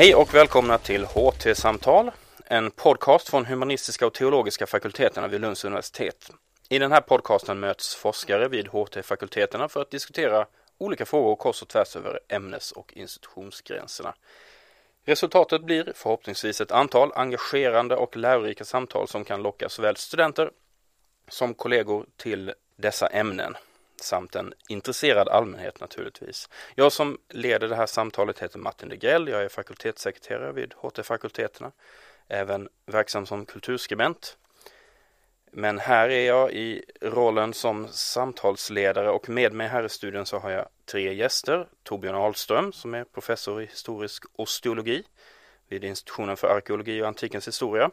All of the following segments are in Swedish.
Hej och välkomna till HT-samtal, en podcast från humanistiska och teologiska fakulteterna vid Lunds universitet. I den här podcasten möts forskare vid HT-fakulteterna för att diskutera olika frågor kors och tvärs över ämnes och institutionsgränserna. Resultatet blir förhoppningsvis ett antal engagerande och lärorika samtal som kan locka såväl studenter som kollegor till dessa ämnen samt en intresserad allmänhet naturligtvis. Jag som leder det här samtalet heter Martin Degrell. Jag är fakultetssekreterare vid HT-fakulteterna, även verksam som kulturskribent. Men här är jag i rollen som samtalsledare och med mig här i studion så har jag tre gäster. Torbjörn Ahlström som är professor i historisk osteologi vid institutionen för arkeologi och antikens historia.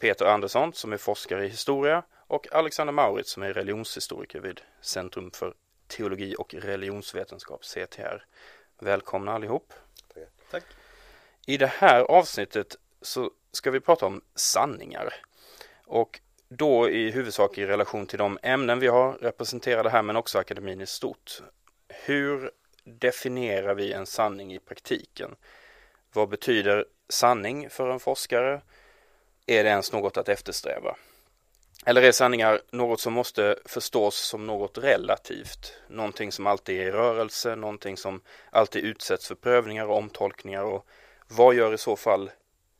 Peter Andersson som är forskare i historia och Alexander Maurits som är religionshistoriker vid Centrum för teologi och religionsvetenskap, CTR. Välkomna allihop. Tack. I det här avsnittet så ska vi prata om sanningar och då i huvudsak i relation till de ämnen vi har representerade här men också akademin i stort. Hur definierar vi en sanning i praktiken? Vad betyder sanning för en forskare? Är det ens något att eftersträva? Eller är sanningar något som måste förstås som något relativt? Någonting som alltid är i rörelse, någonting som alltid utsätts för prövningar och omtolkningar och vad gör i så fall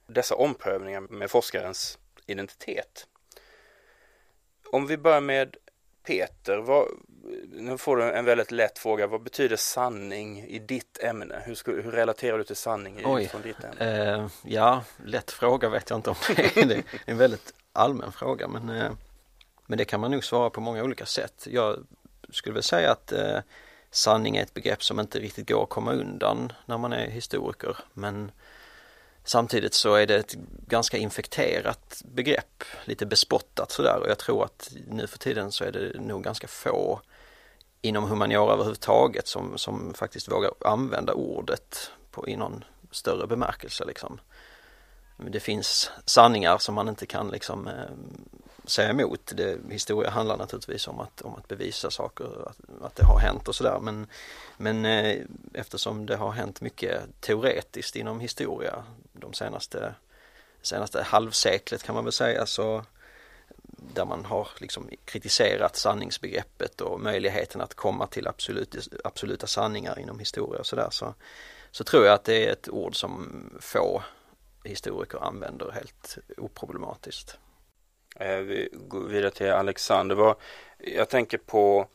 dessa omprövningar med forskarens identitet? Om vi börjar med Peter, vad, nu får du en väldigt lätt fråga. Vad betyder sanning i ditt ämne? Hur, skulle, hur relaterar du till sanning Oj, från ditt ämne? Eh, ja, lätt fråga vet jag inte om det är. Det är en väldigt allmän fråga men, eh, men det kan man nog svara på många olika sätt. Jag skulle väl säga att eh, sanning är ett begrepp som inte riktigt går att komma undan när man är historiker men Samtidigt så är det ett ganska infekterat begrepp, lite bespottat sådär och jag tror att nu för tiden så är det nog ganska få inom humaniora överhuvudtaget som, som faktiskt vågar använda ordet på, i någon större bemärkelse liksom. Det finns sanningar som man inte kan liksom eh, säga emot. Det, historia handlar naturligtvis om att, om att bevisa saker, att, att det har hänt och sådär men, men eh, eftersom det har hänt mycket teoretiskt inom historia de senaste, senaste halvseklet kan man väl säga så där man har liksom kritiserat sanningsbegreppet och möjligheten att komma till absolut, absoluta sanningar inom historia och sådär så, så tror jag att det är ett ord som få historiker använder helt oproblematiskt. Eh, vi går vidare till Alexander. Jag tänker på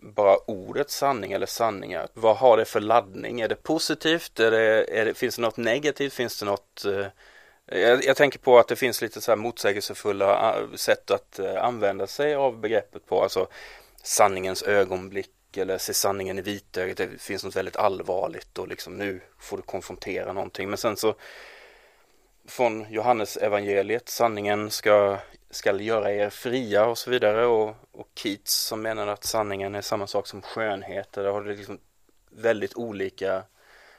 bara ordet sanning eller sanningar. Vad har det för laddning? Är det positivt? Är det, är det, finns det något negativt? Finns det något eh, jag, jag, tänker på att det finns lite så här motsägelsefulla eh, sätt att använda sig av begreppet på. Alltså sanningens ögonblick eller se sanningen i vitögat. Det finns något väldigt allvarligt och liksom nu får du konfrontera någonting. Men sen så från Johannes evangeliet sanningen ska, ska göra er fria och så vidare och, och Keats som menar att sanningen är samma sak som skönhet. Där har det liksom väldigt olika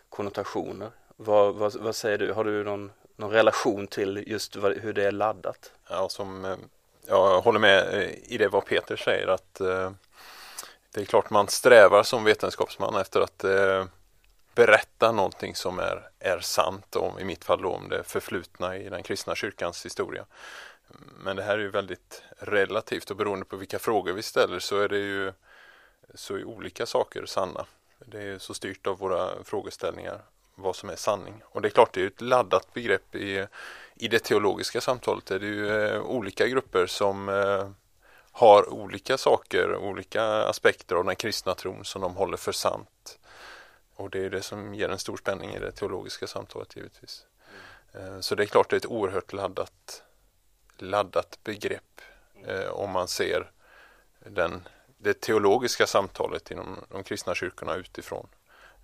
konnotationer. Vad, vad, vad, säger du? Har du någon, någon relation till just vad, hur det är laddat? Ja, som, eh, jag håller med eh, i det vad Peter säger att eh, det är klart man strävar som vetenskapsman efter att eh, berätta någonting som är, är sant, om, i mitt fall då, om det förflutna i den kristna kyrkans historia. Men det här är ju väldigt relativt och beroende på vilka frågor vi ställer så är det ju så är olika saker sanna. Det är så styrt av våra frågeställningar vad som är sanning. Och det är klart det är ett laddat begrepp i, i det teologiska samtalet. Det är ju eh, olika grupper som eh, har olika saker, olika aspekter av den kristna tron som de håller för sant. Och det är det som ger en stor spänning i det teologiska samtalet givetvis. Mm. Så det är klart det är ett oerhört laddat, laddat begrepp mm. om man ser den, det teologiska samtalet inom de kristna kyrkorna utifrån.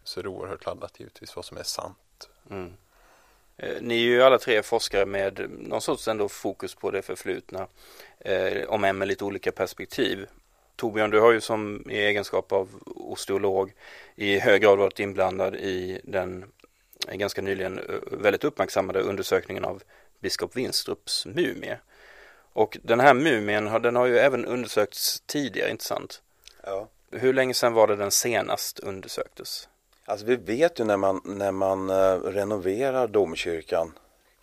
Så är det oerhört laddat givetvis vad som är sant. Mm. Eh, ni är ju alla tre forskare med någon sorts ändå fokus på det förflutna, eh, om än med lite olika perspektiv. Torbjörn, du har ju som i egenskap av osteolog i hög grad varit inblandad i den ganska nyligen väldigt uppmärksammade undersökningen av biskop Winstrups mumie. Och den här mumien har, den har ju även undersökts tidigare, inte sant? Ja. Hur länge sedan var det den senast undersöktes? Alltså vi vet ju när man, när man uh, renoverar domkyrkan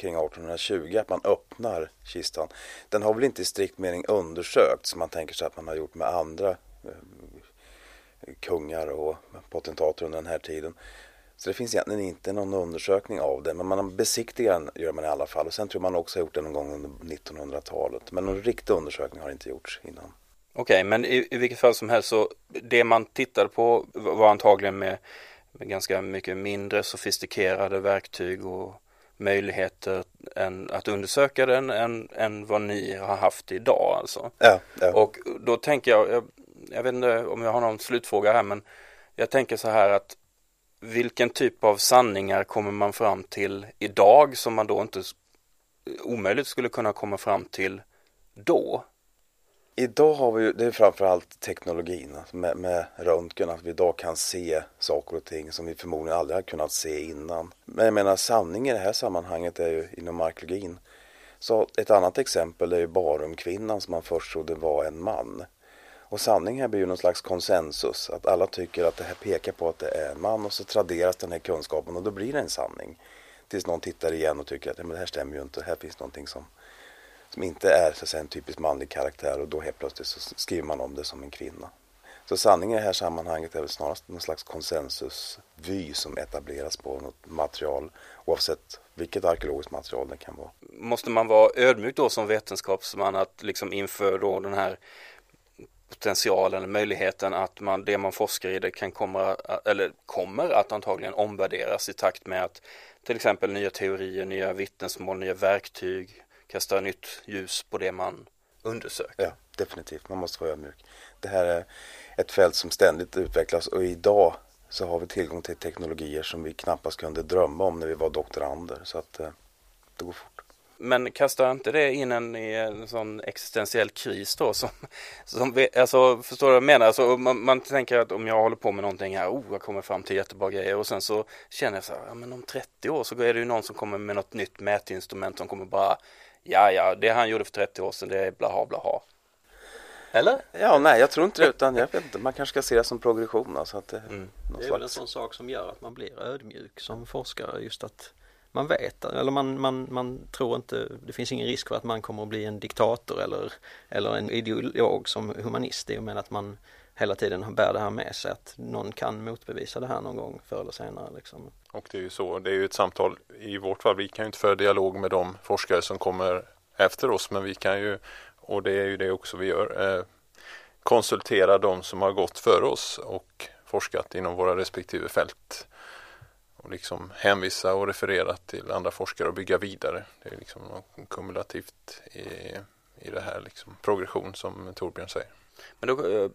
kring 1820 att man öppnar kistan. Den har väl inte i strikt mening undersökts som man tänker sig att man har gjort med andra eh, kungar och potentater under den här tiden. Så det finns egentligen inte någon undersökning av det men man besiktigar den gör man i alla fall och sen tror man också har gjort det någon gång under 1900-talet men någon riktig undersökning har inte gjorts innan. Okej, okay, men i, i vilket fall som helst så det man tittade på var antagligen med, med ganska mycket mindre sofistikerade verktyg och möjligheter än att undersöka den än, än vad ni har haft idag alltså. Ja, ja. Och då tänker jag, jag, jag vet inte om jag har någon slutfråga här men jag tänker så här att vilken typ av sanningar kommer man fram till idag som man då inte omöjligt skulle kunna komma fram till då? Idag har vi ju, det är framförallt teknologin alltså med, med röntgen, att vi idag kan se saker och ting som vi förmodligen aldrig har kunnat se innan. Men jag menar sanning i det här sammanhanget är ju inom arkeologin. Så ett annat exempel är ju Barumkvinnan som man först trodde var en man. Och sanning här blir ju någon slags konsensus, att alla tycker att det här pekar på att det är en man och så traderas den här kunskapen och då blir det en sanning. Tills någon tittar igen och tycker att men det här stämmer ju inte, här finns någonting som som inte är så att säga, en typisk manlig karaktär och då helt plötsligt så skriver man om det som en kvinna. Så sanningen i det här sammanhanget är väl snarast någon slags konsensusvy som etableras på något material oavsett vilket arkeologiskt material det kan vara. Måste man vara ödmjuk då som vetenskapsman att liksom inför då den här potentialen möjligheten att man, det man forskar i det kan komma, eller kommer att antagligen omvärderas i takt med att till exempel nya teorier, nya vittnesmål, nya verktyg kasta nytt ljus på det man undersöker. Ja, definitivt. Man måste vara ödmjuk. Det här är ett fält som ständigt utvecklas och idag så har vi tillgång till teknologier som vi knappast kunde drömma om när vi var doktorander. Så att eh, det går fort. Men kastar inte det in en i en sån existentiell kris då? Som, som, alltså, förstår du vad jag menar? Alltså, man, man, tänker att om jag håller på med någonting här, oh, jag kommer fram till jättebra grejer och sen så känner jag så här, ja men om 30 år så är det ju någon som kommer med något nytt mätinstrument som kommer bara ja, ja, det han gjorde för 30 år sedan, det är blaha, blaha. Eller? Ja, nej, jag tror inte det, utan jag vet inte, man kanske ska se det som progression. Alltså att det, mm. det är väl en sån sak som gör att man blir ödmjuk som forskare, just att man vet, eller man, man, man tror inte, det finns ingen risk för att man kommer att bli en diktator eller, eller en ideolog som humanist i och med att man hela tiden bär det här med sig att någon kan motbevisa det här någon gång förr eller senare. Liksom. Och det är ju så, det är ju ett samtal i vårt fall, vi kan ju inte föra dialog med de forskare som kommer efter oss men vi kan ju, och det är ju det också vi gör, eh, konsultera de som har gått före oss och forskat inom våra respektive fält och liksom hänvisa och referera till andra forskare och bygga vidare. Det är liksom något kumulativt i, i det här liksom progression som Torbjörn säger. Men då, eh,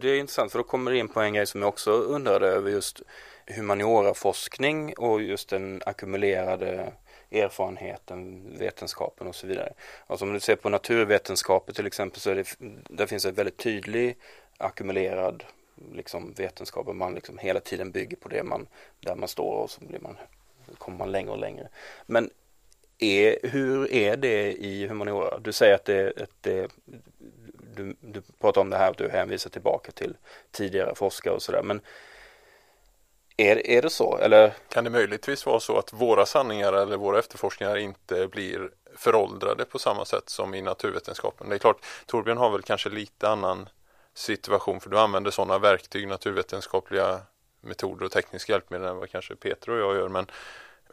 det är intressant för då kommer det in på en grej som jag också undrade över just humanioraforskning och just den ackumulerade erfarenheten, vetenskapen och så vidare. Alltså om du ser på naturvetenskaper till exempel så är det, där finns en väldigt tydlig ackumulerad liksom vetenskap och man liksom hela tiden bygger på det man, där man står och så blir man, kommer man längre och längre. Men är, hur är det i humaniora? Du säger att det, att det du, du pratar om det här att du hänvisar tillbaka till tidigare forskare och sådär men är, är det så eller? Kan det möjligtvis vara så att våra sanningar eller våra efterforskningar inte blir föråldrade på samma sätt som i naturvetenskapen? Det är klart, Torbjörn har väl kanske lite annan situation för du använder sådana verktyg, naturvetenskapliga metoder och tekniska hjälpmedel än vad kanske Peter och jag gör men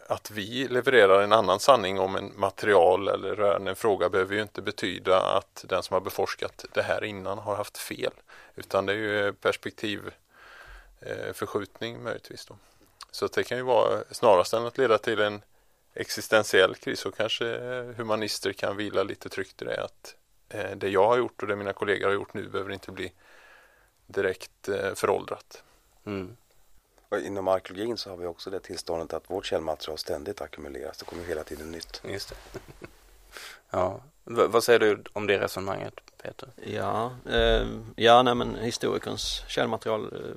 att vi levererar en annan sanning om en material eller rörande en fråga behöver ju inte betyda att den som har beforskat det här innan har haft fel. Utan det är ju perspektivförskjutning eh, möjligtvis. Då. Så det kan ju vara snarast än att leda till en existentiell kris så kanske eh, humanister kan vila lite tryggt i det att eh, det jag har gjort och det mina kollegor har gjort nu behöver inte bli direkt föråldrat. Mm. Och inom arkeologin så har vi också det tillståndet att vårt källmaterial ständigt ackumuleras. Det kommer hela tiden nytt. Just det. ja, v vad säger du om det resonemanget Peter? Ja, eh, ja nej men historikerns källmaterial eh,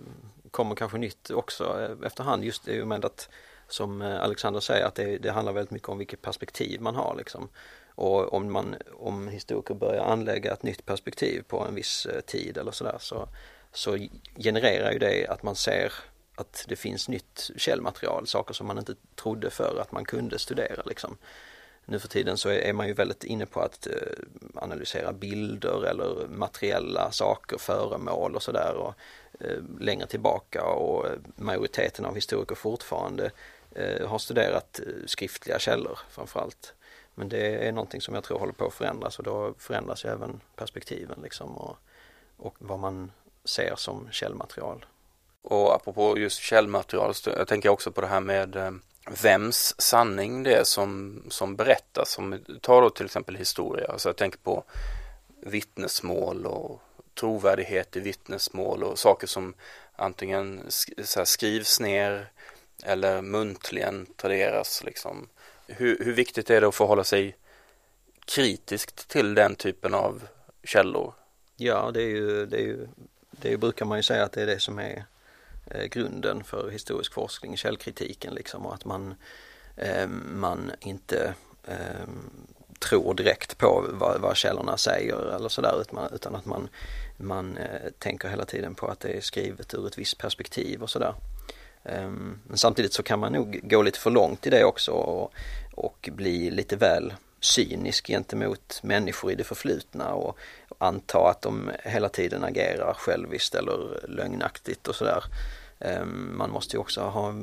kommer kanske nytt också eh, efterhand just i och med att som eh, Alexander säger att det, det handlar väldigt mycket om vilket perspektiv man har liksom. Och om man, om historiker börjar anlägga ett nytt perspektiv på en viss eh, tid eller sådär så, så genererar ju det att man ser att det finns nytt källmaterial, saker som man inte trodde för att man kunde studera liksom. Nu för tiden så är man ju väldigt inne på att eh, analysera bilder eller materiella saker, föremål och sådär och eh, längre tillbaka och eh, majoriteten av historiker fortfarande har studerat skriftliga källor framförallt. Men det är någonting som jag tror håller på att förändras och då förändras ju även perspektiven liksom och, och vad man ser som källmaterial. Och apropå just källmaterial, jag tänker också på det här med eh, vems sanning det är som, som berättas. Som, ta då till exempel historia, alltså jag tänker på vittnesmål och trovärdighet i vittnesmål och saker som antingen skrivs ner eller muntligen traderas. Liksom. Hur, hur viktigt är det att förhålla sig kritiskt till den typen av källor? Ja, det är ju, det är ju, det brukar man ju säga att det är det som är Eh, grunden för historisk forskning, källkritiken liksom och att man, ehm, man inte ehm, tror direkt på vad, vad källorna säger eller sådär utan, utan att man, man eh, tänker hela tiden på att det är skrivet ur ett visst perspektiv och sådär. Ehm, men samtidigt så kan man nog gå lite för långt i det också och, och bli lite väl cynisk gentemot människor i det förflutna och anta att de hela tiden agerar själviskt eller lögnaktigt och sådär. Ehm, man måste ju också ha,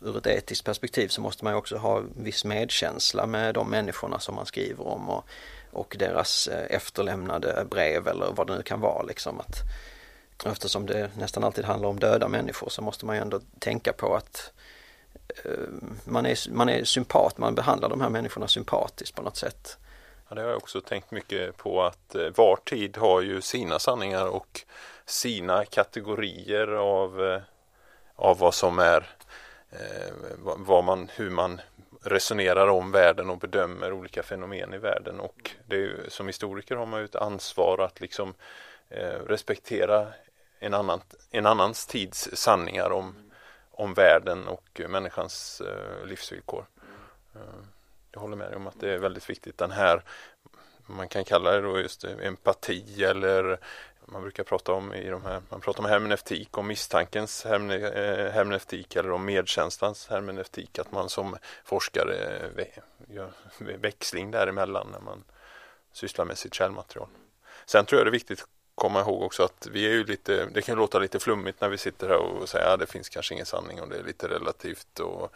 ur ett etiskt perspektiv så måste man ju också ha viss medkänsla med de människorna som man skriver om och, och deras eh, efterlämnade brev eller vad det nu kan vara liksom. Att, eftersom det nästan alltid handlar om döda människor så måste man ju ändå tänka på att Eh, man är, man är sympat, man behandlar de här människorna sympatiskt på något sätt. Ja, det har jag också tänkt mycket på att eh, var tid har ju sina sanningar och sina kategorier av, eh, av vad som är vad man, hur man resonerar om världen och bedömer olika fenomen i världen och det är, som historiker har man ju ett ansvar att liksom respektera en, annan, en annans tids sanningar om om världen och eh, människans eh, livsvillkor. Eh, jag håller med dig om att det är väldigt viktigt. Den här, man kan kalla det då just empati eller man brukar prata om i de här, man pratar om hermeneutik, om misstankens hermeneutik eller om medkänslans hermeneutik, att man som forskare gör växling däremellan när man sysslar med sitt källmaterial. Sen tror jag det är viktigt komma ihåg också att vi är ju lite, det kan låta lite flummigt när vi sitter här och säger att ja, det finns kanske ingen sanning och det är lite relativt. Och,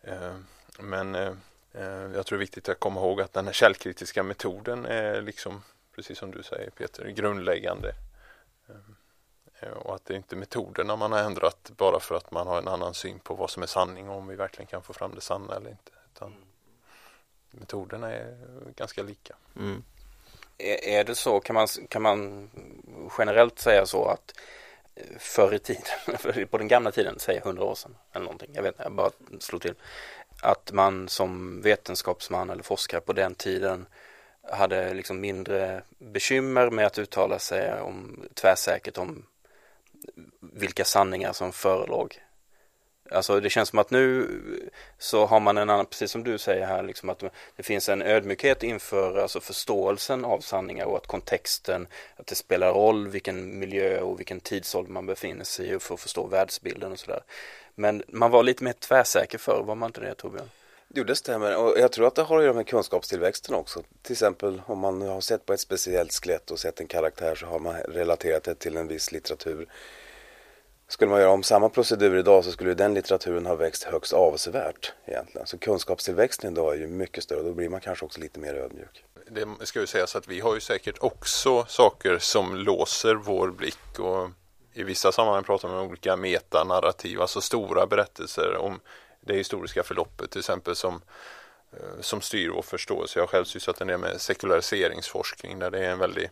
eh, men eh, eh, jag tror det är viktigt att komma ihåg att den här källkritiska metoden är liksom, precis som du säger Peter, grundläggande. Eh, och att det är inte metoderna man har ändrat bara för att man har en annan syn på vad som är sanning och om vi verkligen kan få fram det sanna eller inte. Utan metoderna är ganska lika. Mm. Är det så, kan man, kan man generellt säga så att eh, förr i tiden, på den gamla tiden, säg hundra år sedan eller någonting, jag vet inte, jag bara slog till, att man som vetenskapsman eller forskare på den tiden hade liksom mindre bekymmer med att uttala sig om tvärsäkert om vilka sanningar som förelåg. Alltså det känns som att nu så har man en annan, precis som du säger här, liksom att det finns en ödmjukhet inför alltså förståelsen av sanningar och att kontexten, att det spelar roll vilken miljö och vilken tidsålder man befinner sig i för att förstå världsbilden och sådär. Men man var lite mer tvärsäker förr, var man inte det Torbjörn? Jo, det stämmer. Och jag tror att det har att göra med kunskapstillväxten också. Till exempel om man har sett på ett speciellt skelett och sett en karaktär så har man relaterat det till en viss litteratur. Skulle man göra om samma procedur idag så skulle den litteraturen ha växt högst avsevärt egentligen. Så kunskapstillväxten idag är ju mycket större och då blir man kanske också lite mer ödmjuk. Det ska ju sägas att vi har ju säkert också saker som låser vår blick och i vissa sammanhang pratar man om olika metanarrativ, alltså stora berättelser om det historiska förloppet till exempel som, eh, som styr vår förståelse. Jag har själv sysslat en del med sekulariseringsforskning där det är en väldigt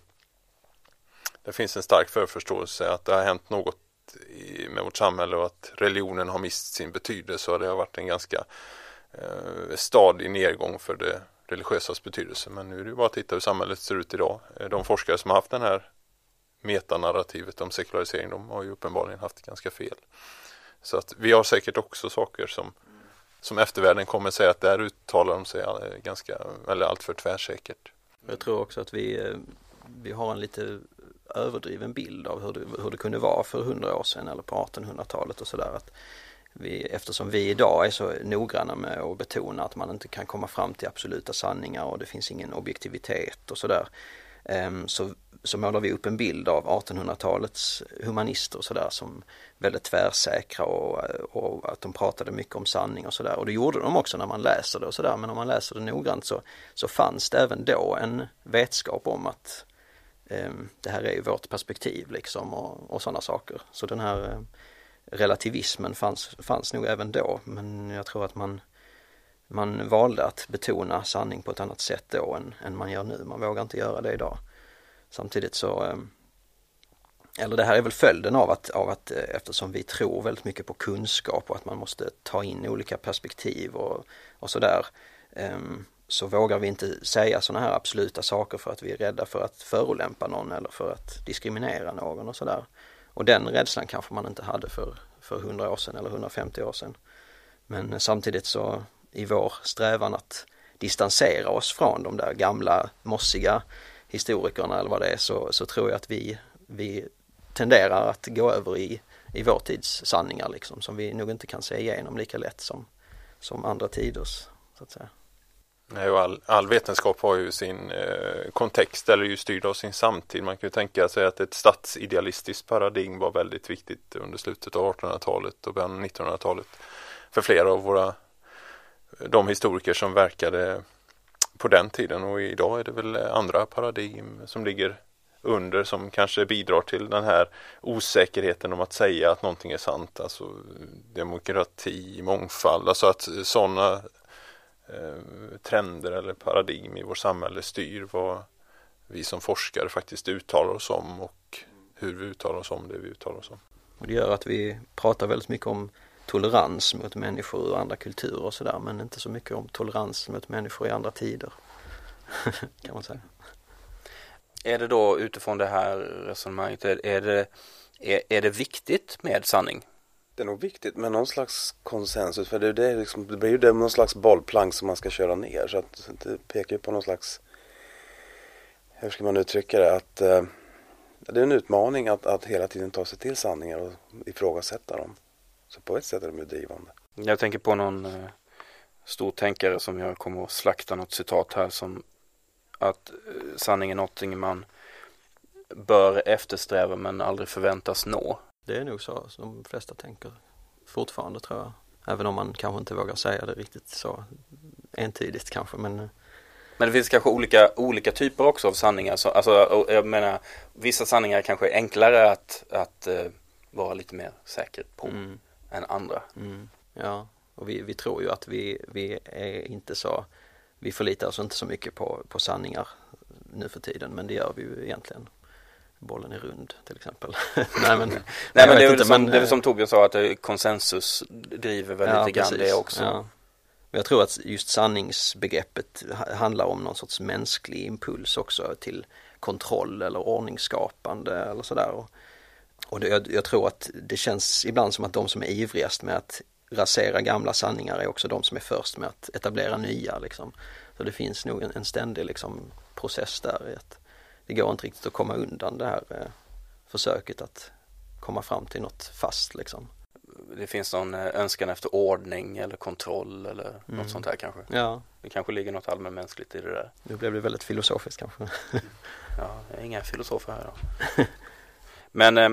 det finns en stark förförståelse att det har hänt något i, med vårt samhälle och att religionen har mist sin betydelse och det har varit en ganska eh, stadig nedgång för det religiösas betydelse. Men nu är det bara att titta hur samhället ser ut idag. Eh, de forskare som har haft den här metanarrativet om sekularisering de har ju uppenbarligen haft ganska fel. Så att vi har säkert också saker som, som eftervärlden kommer säga att där uttalar de sig eh, ganska, eller alltför tvärsäkert. Jag tror också att vi, eh, vi har en lite överdriven bild av hur det, hur det kunde vara för hundra år sedan eller på 1800-talet och sådär. Vi, eftersom vi idag är så noggranna med att betona att man inte kan komma fram till absoluta sanningar och det finns ingen objektivitet och sådär. Ehm, så, så målar vi upp en bild av 1800-talets humanister och sådär som väldigt tvärsäkra och, och, att de pratade mycket om sanning och sådär. Och det gjorde de också när man läser det och sådär. Men om man läser det noggrant så, så fanns det även då en vetskap om att Ehm, det här är ju vårt perspektiv liksom och, och sådana saker. Så den här eh, relativismen fanns, fanns nog även då. Men jag tror att man man valde att betona sanning på ett annat sätt då än, än man gör nu. Man vågar inte göra det idag. Samtidigt så ehm, eller det här är väl följden av att, av att eh, eftersom vi tror väldigt mycket på kunskap och att man måste ta in olika perspektiv och, och sådär um, så vågar vi inte säga sådana här absoluta saker för att vi är rädda för att förolämpa någon eller för att diskriminera någon och sådär. Och den rädslan kanske man inte hade för, för 100 år sedan eller 150 år sedan. Men samtidigt så i vår strävan att distansera oss från de där gamla mossiga historikerna eller vad det är så, så tror jag att vi, vi tenderar att gå över i, i vår tids sanningar liksom som vi nog inte kan se igenom lika lätt som, som andra tiders så att säga. Nej, all, all vetenskap har ju sin eh, kontext eller är ju styrd av sin samtid. Man kan ju tänka sig att ett statsidealistiskt paradigm var väldigt viktigt under slutet av 1800-talet och början av 1900-talet för flera av våra de historiker som verkade på den tiden och idag är det väl andra paradigm som ligger under som kanske bidrar till den här osäkerheten om att säga att någonting är sant. Alltså demokrati, mångfald, alltså att sådana eh, trender eller paradigm i vårt samhälle styr vad vi som forskare faktiskt uttalar oss om och hur vi uttalar oss om det vi uttalar oss om. Och det gör att vi pratar väldigt mycket om tolerans mot människor och andra kulturer och sådär men inte så mycket om tolerans mot människor i andra tider. kan man säga. Är det då utifrån det här resonemanget, är det, är, är det viktigt med sanning? Det är nog viktigt med någon slags konsensus för det, det, är liksom, det blir ju det någon slags bollplank som man ska köra ner så att det pekar ju på någon slags hur ska man uttrycka det att eh, det är en utmaning att, att hela tiden ta sig till sanningar och ifrågasätta dem. Så på ett sätt är de ju drivande. Jag tänker på någon eh, stortänkare som jag kommer att slakta något citat här som att eh, sanning är någonting man bör eftersträva men aldrig förväntas nå. Det är nog så som de flesta tänker fortfarande tror jag. Även om man kanske inte vågar säga det riktigt så entydigt kanske men eh, men det finns kanske olika, olika typer också av sanningar. Så, alltså, jag menar, vissa sanningar kanske är enklare att, att uh, vara lite mer säker på. Mm än andra. Mm. Ja, och vi, vi tror ju att vi, vi är inte så, vi förlitar oss inte så mycket på, på sanningar nu för tiden men det gör vi ju egentligen. Bollen är rund till exempel. nej men, nej, men det, är inte, som, men, det är som Torbjörn sa att konsensus driver väl ja, lite grann det också. Ja. Jag tror att just sanningsbegreppet handlar om någon sorts mänsklig impuls också till kontroll eller ordningsskapande eller sådär. Och och det, jag, jag, tror att det känns ibland som att de som är ivrigast med att rasera gamla sanningar är också de som är först med att etablera nya liksom. Så det finns nog en, en ständig liksom, process där i att det går inte riktigt att komma undan det här eh, försöket att komma fram till något fast liksom. Det finns någon eh, önskan efter ordning eller kontroll eller mm. något sånt här kanske? Ja. Det kanske ligger något allmänmänskligt i det där. Nu blev det väldigt filosofiskt kanske. ja, jag är inga filosofer här då. Men eh,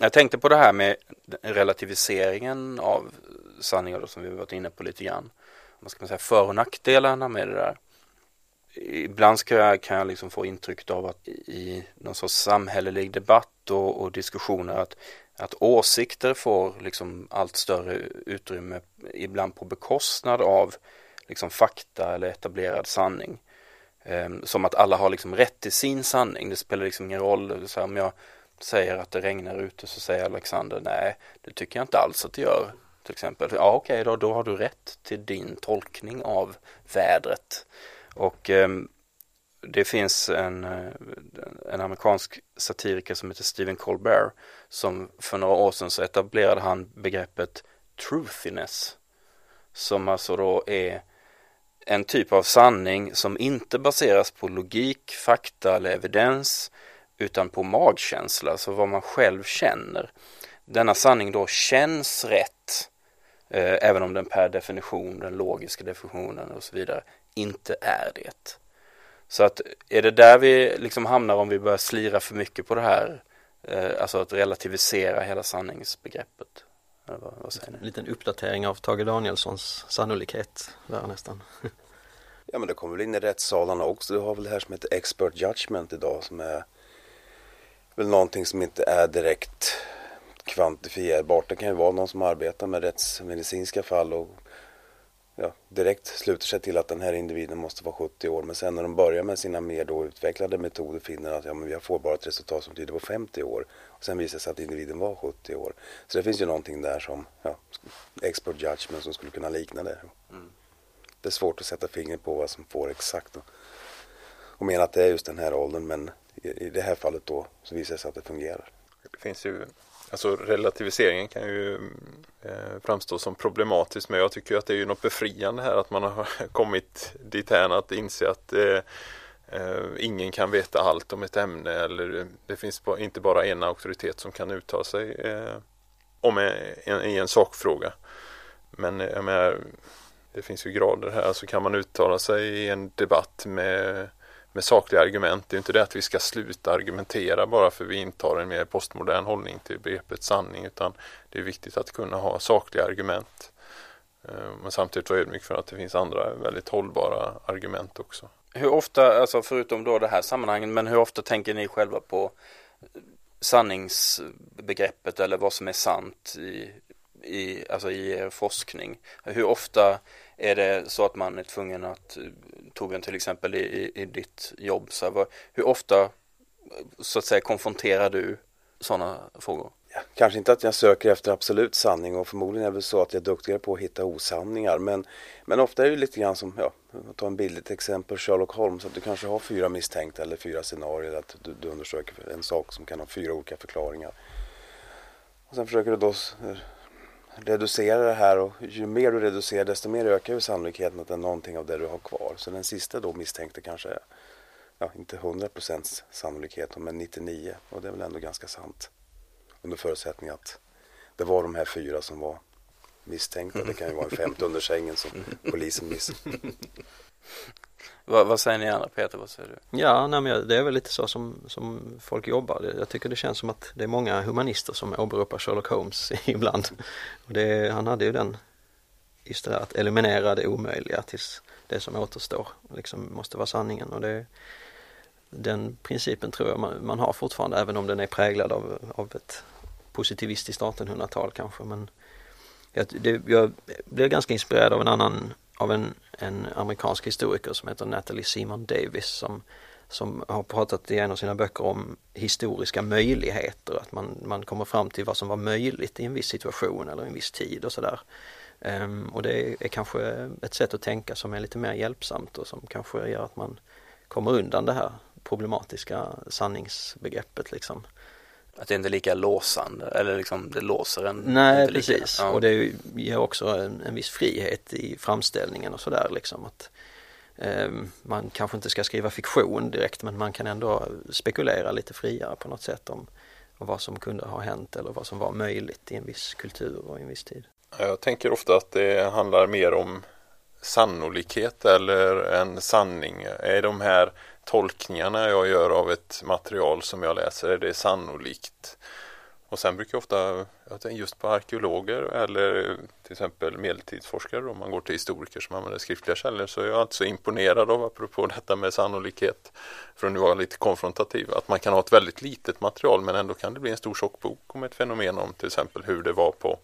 jag tänkte på det här med relativiseringen av sanningar som vi varit inne på lite grann. Vad ska man säga, för och nackdelarna med det där. Ibland kan jag, kan jag liksom få intrycket av att i någon sorts samhällelig debatt och, och diskussioner att, att åsikter får liksom allt större utrymme, ibland på bekostnad av liksom fakta eller etablerad sanning. Ehm, som att alla har liksom rätt till sin sanning. Det spelar liksom ingen roll så här, om jag säger att det regnar ute så säger Alexander nej, det tycker jag inte alls att det gör. Till exempel, ja okej okay, då, då har du rätt till din tolkning av vädret. Och eh, det finns en, eh, en amerikansk satiriker som heter Stephen Colbert som för några år sedan så etablerade han begreppet truthiness som alltså då är en typ av sanning som inte baseras på logik, fakta eller evidens utan på magkänsla, alltså vad man själv känner. Denna sanning då känns rätt, eh, även om den per definition, den logiska definitionen och så vidare, inte är det. Så att är det där vi liksom hamnar om vi börjar slira för mycket på det här, eh, alltså att relativisera hela sanningsbegreppet? Vad, vad säger ni? En liten uppdatering av Tage Danielssons sannolikhet där nästan. Ja men det kommer väl in i rättssalarna också. Du har väl det här som heter expert judgment idag som är väl någonting som inte är direkt kvantifierbart. Det kan ju vara någon som arbetar med rättsmedicinska fall och ja, direkt sluter sig till att den här individen måste vara 70 år. Men sen när de börjar med sina mer då utvecklade metoder finner att ja, men vi får bara ett resultat som tyder på 50 år. Och sen visar det sig att individen var 70 år. Så det finns ju någonting där som ja, expert judgment som skulle kunna likna det. Mm. Det är svårt att sätta fingret på vad som får exakt och, och mena att det är just den här åldern. Men i, i det här fallet då så visar det sig att det fungerar. Det finns ju Alltså relativiseringen kan ju eh, framstå som problematisk men jag tycker att det är ju något befriande här att man har kommit dithän att inse att eh, eh, ingen kan veta allt om ett ämne eller det finns inte bara en auktoritet som kan uttala sig om en, i en sakfråga. Men jag menar, det finns ju grader här, så kan man uttala sig i en debatt med med sakliga argument. Det är inte det att vi ska sluta argumentera bara för vi intar en mer postmodern hållning till begreppet sanning utan det är viktigt att kunna ha sakliga argument. Eh, men samtidigt vara ödmjuk för att det finns andra väldigt hållbara argument också. Hur ofta, alltså förutom då det här sammanhanget, men hur ofta tänker ni själva på sanningsbegreppet eller vad som är sant i, i, alltså i er forskning? Hur ofta är det så att man är tvungen att, Torbjörn till exempel i, i ditt jobb, så här, hur ofta så att säga konfronterar du sådana frågor? Kanske inte att jag söker efter absolut sanning och förmodligen är det väl så att jag är duktigare på att hitta osanningar men, men ofta är det lite grann som, ja, ta en billigt exempel Sherlock Holmes att du kanske har fyra misstänkta eller fyra scenarier att du, du undersöker en sak som kan ha fyra olika förklaringar. Och sen försöker du då reducera det här och ju mer du reducerar desto mer ökar ju sannolikheten att det är någonting av det du har kvar. Så den sista då misstänkte kanske ja inte 100% sannolikhet men 99 och det är väl ändå ganska sant. Under förutsättning att det var de här fyra som var misstänkta. Det kan ju vara en femte under sängen som polisen missade. Vad, vad, säger ni andra Peter, vad säger du? Ja, nej, men det är väl lite så som, som folk jobbar. Jag tycker det känns som att det är många humanister som åberopar Sherlock Holmes ibland. Och det, han hade ju den, just det där att eliminera det omöjliga tills det som återstår liksom måste vara sanningen. Och det, den principen tror jag man, man har fortfarande även om den är präglad av, av ett positivistiskt 1800-tal kanske. Men jag, det, jag blev ganska inspirerad av en annan av en, en amerikansk historiker som heter Natalie Simon Davis som, som har pratat i en av sina böcker om historiska möjligheter, att man, man kommer fram till vad som var möjligt i en viss situation eller en viss tid och sådär. Um, och det är, kanske ett sätt att tänka som är lite mer hjälpsamt och som kanske gör att man kommer undan det här problematiska sanningsbegreppet liksom. Att det inte är lika låsande eller liksom det låser en Nej precis ja. och det ger också en, en viss frihet i framställningen och sådär liksom att eh, man kanske inte ska skriva fiktion direkt men man kan ändå spekulera lite friare på något sätt om, om vad som kunde ha hänt eller vad som var möjligt i en viss kultur och i en viss tid. Jag tänker ofta att det handlar mer om sannolikhet eller en sanning. Är de här tolkningarna jag gör av ett material som jag läser, är det sannolikt? Och sen brukar jag ofta, just på arkeologer eller till exempel medeltidsforskare om man går till historiker som använder skriftliga källor så är jag alltså imponerad av, apropå detta med sannolikhet, för att nu vara lite konfrontativ, att man kan ha ett väldigt litet material men ändå kan det bli en stor tjock bok om ett fenomen om till exempel hur det var på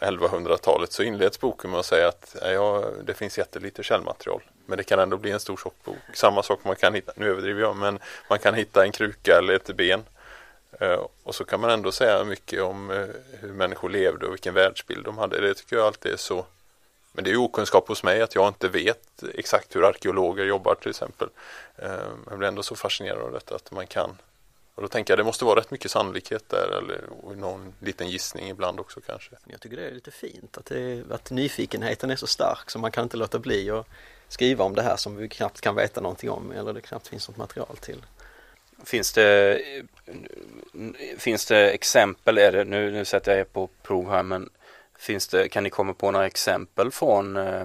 1100-talet så inleds boken med att säga att ja, det finns jättelite källmaterial. Men det kan ändå bli en stor tjock bok. Samma sak man kan hitta, nu överdriver jag, men man kan hitta en kruka eller ett ben. Eh, och så kan man ändå säga mycket om eh, hur människor levde och vilken världsbild de hade. Det tycker jag alltid är så. Men det är okunskap hos mig att jag inte vet exakt hur arkeologer jobbar till exempel. Eh, jag blir ändå så fascinerad av detta att man kan och då tänker jag det måste vara rätt mycket sannolikhet där eller någon liten gissning ibland också kanske. Jag tycker det är lite fint att, det, att nyfikenheten är så stark så man kan inte låta bli att skriva om det här som vi knappt kan veta någonting om eller det knappt finns något material till. Finns det, finns det exempel, är det, nu, nu sätter jag er på prov här, men finns det, kan ni komma på några exempel från eh,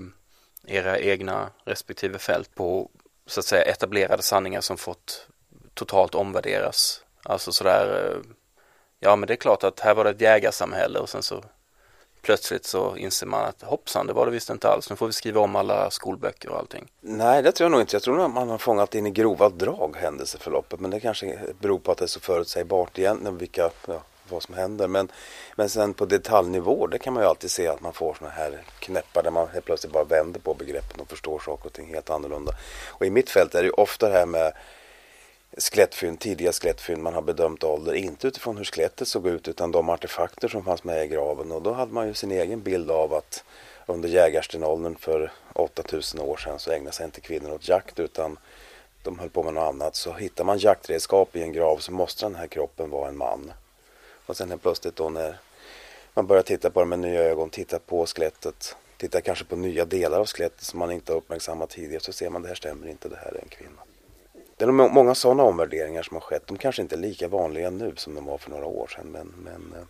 era egna respektive fält på så att säga etablerade sanningar som fått totalt omvärderas? Alltså sådär, eh, ja men det är klart att här var det ett jägarsamhälle och sen så plötsligt så inser man att hoppsan, det var det visst inte alls. Nu får vi skriva om alla skolböcker och allting. Nej, det tror jag nog inte. Jag tror att man har fångat in i grova drag händelseförloppet. Men det kanske beror på att det är så förutsägbart egentligen vilka, ja, vad som händer. Men, men sen på detaljnivå, det kan man ju alltid se att man får sådana här knäppar där man helt plötsligt bara vänder på begreppen och förstår saker och ting helt annorlunda. Och i mitt fält är det ju ofta det här med skelettfynd, tidiga skelettfynd. Man har bedömt ålder, inte utifrån hur skelettet såg ut utan de artefakter som fanns med i graven. Och då hade man ju sin egen bild av att under jägarstenåldern för 8000 år sedan så ägnade sig inte kvinnor åt jakt utan de höll på med något annat. Så hittar man jaktredskap i en grav så måste den här kroppen vara en man. Och sen helt plötsligt då när man börjar titta på det med nya ögon, titta på skelettet, titta kanske på nya delar av skelettet som man inte har uppmärksammat tidigare så ser man det här stämmer inte, det här är en kvinna. Det är nog många sådana omvärderingar som har skett. De kanske inte är lika vanliga nu som de var för några år sedan. Men, men eh,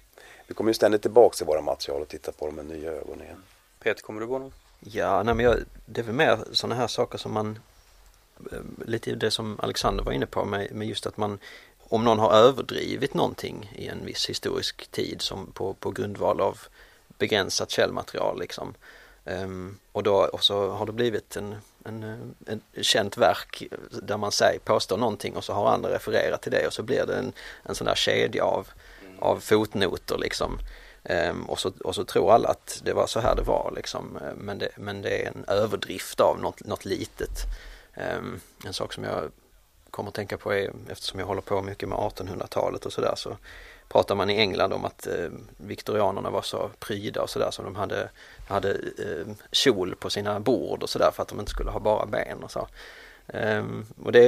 vi kommer ju ständigt tillbaka till våra material och titta på dem med nya ögon igen. Peter, kommer du gå någon? Ja, nej, men jag, det är väl mer sådana här saker som man eh, lite det som Alexander var inne på med, med just att man om någon har överdrivit någonting i en viss historisk tid som på, på grundval av begränsat källmaterial liksom. Um, och då och så har det blivit en, en, eh, en känt verk där man säger, påstår någonting och så har andra refererat till det och så blir det en, en sån där kedja av, av fotnoter liksom. Um, och, så, och så tror alla att det var så här det var liksom. Eh, men det, men det är en överdrift av något, något litet. Um, en sak som jag kommer att tänka på är, eftersom jag håller på mycket med 1800-talet och sådär så pratar man i England om att eh, viktorianerna var så pryda och sådär så de hade, hade eh, kjol på sina bord och sådär för att de inte skulle ha bara ben och så. Um, och det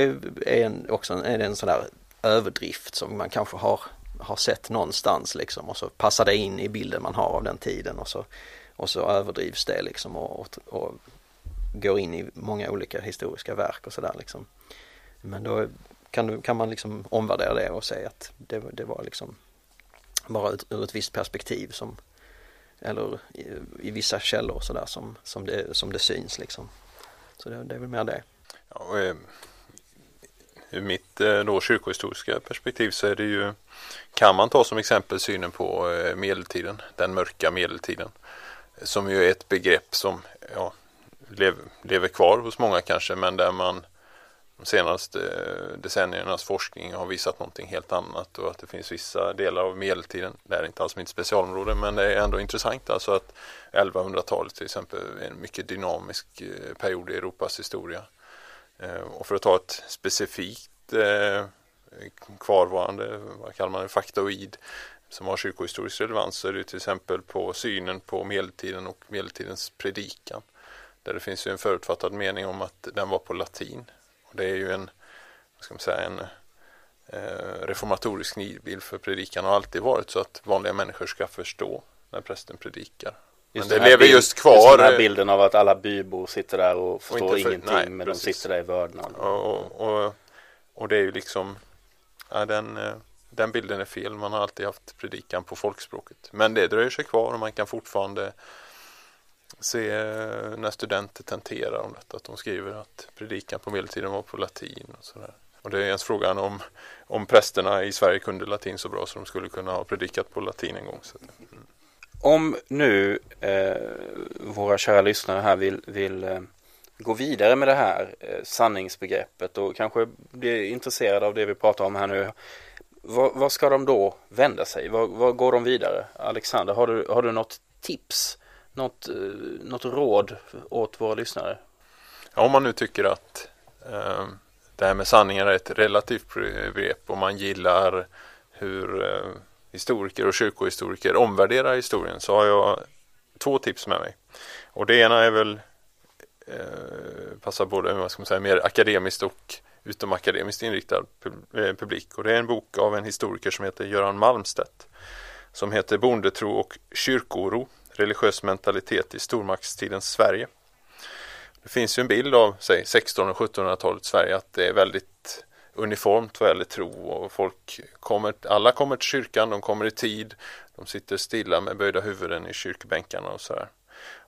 är en, också en, är en sån där överdrift som man kanske har, har sett någonstans liksom och så passar det in i bilden man har av den tiden och så, och så överdrivs det liksom och, och, och går in i många olika historiska verk och sådär liksom. Men då kan, kan man liksom omvärdera det och säga att det, det var liksom bara ut, ur ett visst perspektiv som eller i, i vissa källor sådär som, som, det, som det syns liksom. Så det, det är väl mer det. Ja, och, eh, ur mitt eh, då kyrkohistoriska perspektiv så är det ju kan man ta som exempel synen på eh, medeltiden, den mörka medeltiden som ju är ett begrepp som ja, lev, lever kvar hos många kanske men där man de senaste eh, decenniernas forskning har visat någonting helt annat och att det finns vissa delar av medeltiden, det är inte alls mitt specialområde men det är ändå intressant alltså att 1100-talet till exempel är en mycket dynamisk eh, period i Europas historia. Eh, och för att ta ett specifikt kvarvarande, vad kallar man det, faktoid som har kyrkohistorisk relevans så är det till exempel på synen på medeltiden och medeltidens predikan. Där det finns ju en förutfattad mening om att den var på latin det är ju en, vad ska man säga, en eh, reformatorisk nidbild för predikan har alltid varit så att vanliga människor ska förstå när prästen predikar. Just men det lever bild, just kvar. Just den här eh, bilden av att alla bybor sitter där och förstår och för, ingenting nej, men precis. de sitter där i vördnad. Och, och, och, det är ju liksom, ja, den, eh, den bilden är fel. Man har alltid haft predikan på folkspråket. Men det dröjer sig kvar och man kan fortfarande se eh, när studenter tenterar om detta att de skriver att predikan på medeltiden var på latin och sådär. Och det är ens frågan om, om prästerna i Sverige kunde latin så bra så de skulle kunna ha predikat på latin en gång. Så, mm. Om nu eh, våra kära lyssnare här vill, vill eh, gå vidare med det här eh, sanningsbegreppet och kanske bli intresserade av det vi pratar om här nu. Vad ska de då vända sig? Vad går de vidare? Alexander, har du, har du något tips? Något, eh, något råd åt våra lyssnare? Ja, om man nu tycker att eh, det här med sanningar är ett relativt begrepp och man gillar hur eh, historiker och kyrkohistoriker omvärderar historien så har jag två tips med mig. Och det ena är väl eh, passar både vad ska man säga, mer akademiskt och utom akademiskt inriktad eh, publik. Och det är en bok av en historiker som heter Göran Malmstedt som heter Bondetro och kyrkoro religiös mentalitet i stormaktstidens Sverige. Det finns ju en bild av säg 1600 och 1700-talets Sverige att det är väldigt uniformt vad gäller tro och folk kommer, alla kommer till kyrkan, de kommer i tid, de sitter stilla med böjda huvuden i kyrkbänkarna och sådär.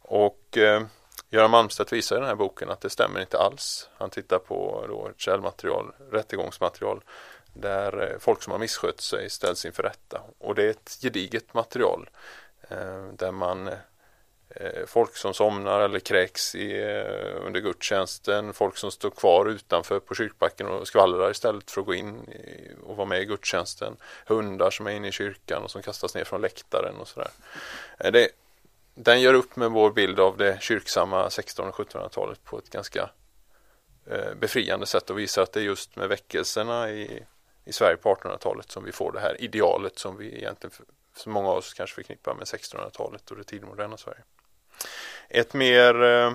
Och eh, Göran Malmstedt visar i den här boken att det stämmer inte alls. Han tittar på då ett källmaterial, rättegångsmaterial där eh, folk som har misskött sig ställs inför rätta. Och det är ett gediget material Eh, där man eh, folk som somnar eller kräks i, eh, under gudstjänsten, folk som står kvar utanför på kyrkbacken och skvallrar istället för att gå in och vara med i gudstjänsten, hundar som är inne i kyrkan och som kastas ner från läktaren och sådär. Det, den gör upp med vår bild av det kyrksamma 1600 och 1700-talet på ett ganska befriande sätt och visar att det är just med väckelserna i i Sverige på 1800-talet som vi får det här idealet som vi egentligen, som många av oss kanske förknippar med 1600-talet och det tidigmoderna Sverige. Ett mer, eh,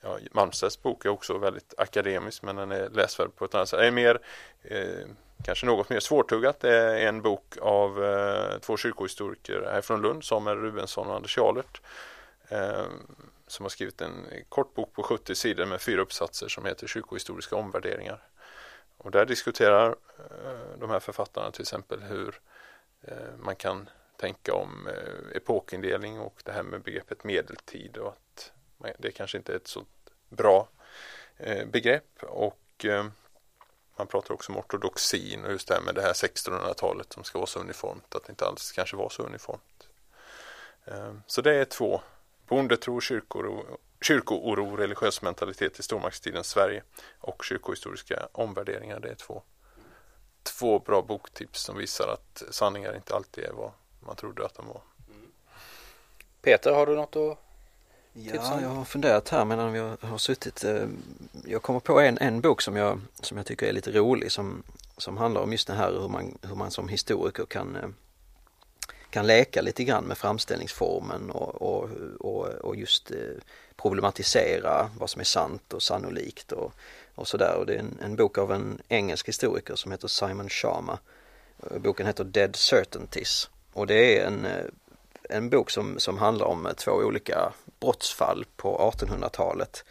ja, Malmstedts bok är också väldigt akademisk men den är läsvärd på ett annat sätt. Det är mer, eh, kanske något mer svårtuggat. Det är en bok av eh, två kyrkohistoriker här från Lund, Samuel Rubensson och Anders Jarlert. Eh, som har skrivit en kort bok på 70 sidor med fyra uppsatser som heter Kyrkohistoriska omvärderingar. Och där diskuterar eh, de här författarna till exempel hur eh, Eh, man kan tänka om eh, epokindelning och det här med begreppet medeltid och att det kanske inte är ett så bra eh, begrepp och man pratar också om ortodoxin och just det här med det här 1600-talet som ska vara så uniformt att det inte alls kanske var så uniformt. Så det är två bondetro, kyrkor kyrkooro, religiös mentalitet i stormaktstidens Sverige och kyrkohistoriska omvärderingar. Det är två, två bra boktips som visar att sanningar inte alltid är vad man trodde att de var. Peter, har du något att Ja, jag har funderat här medan vi har suttit. Eh, jag kommer på en, en bok som jag, som jag tycker är lite rolig som, som handlar om just det här hur man, hur man som historiker kan eh, kan leka lite grann med framställningsformen och, och, och, och just eh, problematisera vad som är sant och sannolikt och, och sådär. Och det är en, en, bok av en engelsk historiker som heter Simon Sharma. Eh, boken heter Dead Certainties och det är en, eh, en bok som, som handlar om eh, två olika brottsfall på 1800-talet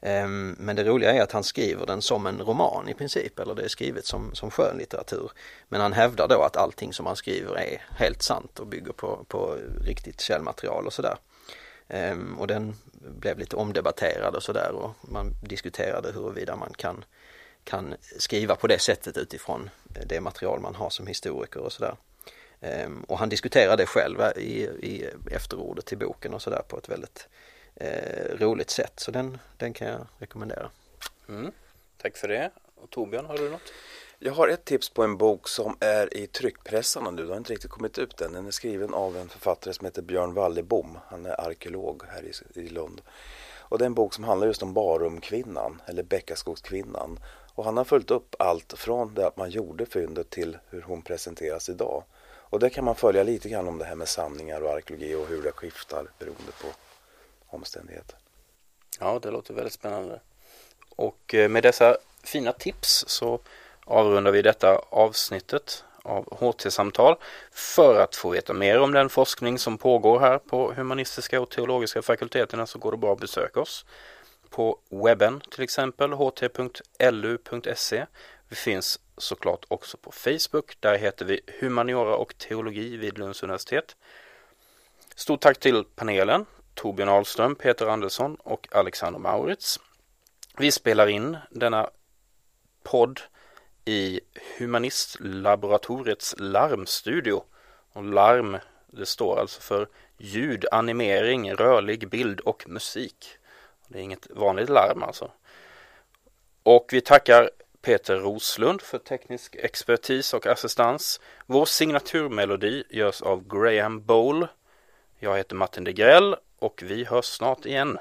ehm, men det roliga är att han skriver den som en roman i princip, eller det är skrivet som, som skönlitteratur. Men han hävdar då att allting som han skriver är helt sant och bygger på, på riktigt källmaterial och sådär. Ehm, och den blev lite omdebatterad och sådär och man diskuterade huruvida man kan, kan skriva på det sättet utifrån det material man har som historiker och sådär. Ehm, och han diskuterade det själv eh, i, i efterordet till boken och sådär på ett väldigt eh, roligt sätt. Så den, den kan jag rekommendera. Mm. Tack för det. Och Torbjörn, har du något? Jag har ett tips på en bok som är i tryckpressarna nu. Den har inte riktigt kommit ut än. Den är skriven av en författare som heter Björn Wallebom. Han är arkeolog här i, Lund. Och det är en bok som handlar just om Barumkvinnan, eller Bäckaskogskvinnan. Och han har följt upp allt från det att man gjorde fyndet till hur hon presenteras idag. Och där kan man följa lite grann om det här med sanningar och arkeologi och hur det skiftar beroende på omständigheter. Ja, det låter väldigt spännande. Och eh, med dessa fina tips så avrundar vi detta avsnittet av HT-samtal. För att få veta mer om den forskning som pågår här på humanistiska och teologiska fakulteterna så går det bra att besöka oss på webben till exempel ht.lu.se. Vi finns såklart också på Facebook. Där heter vi Humaniora och teologi vid Lunds universitet. Stort tack till panelen Torbjörn Ahlström, Peter Andersson och Alexander Maurits. Vi spelar in denna podd i Humanistlaboratoriets larmstudio. Och larm, det står alltså för ljud, animering, rörlig bild och musik. Det är inget vanligt larm alltså. Och vi tackar Peter Roslund för teknisk expertis och assistans. Vår signaturmelodi görs av Graham Bowl. Jag heter Martin Degrell och vi hörs snart igen.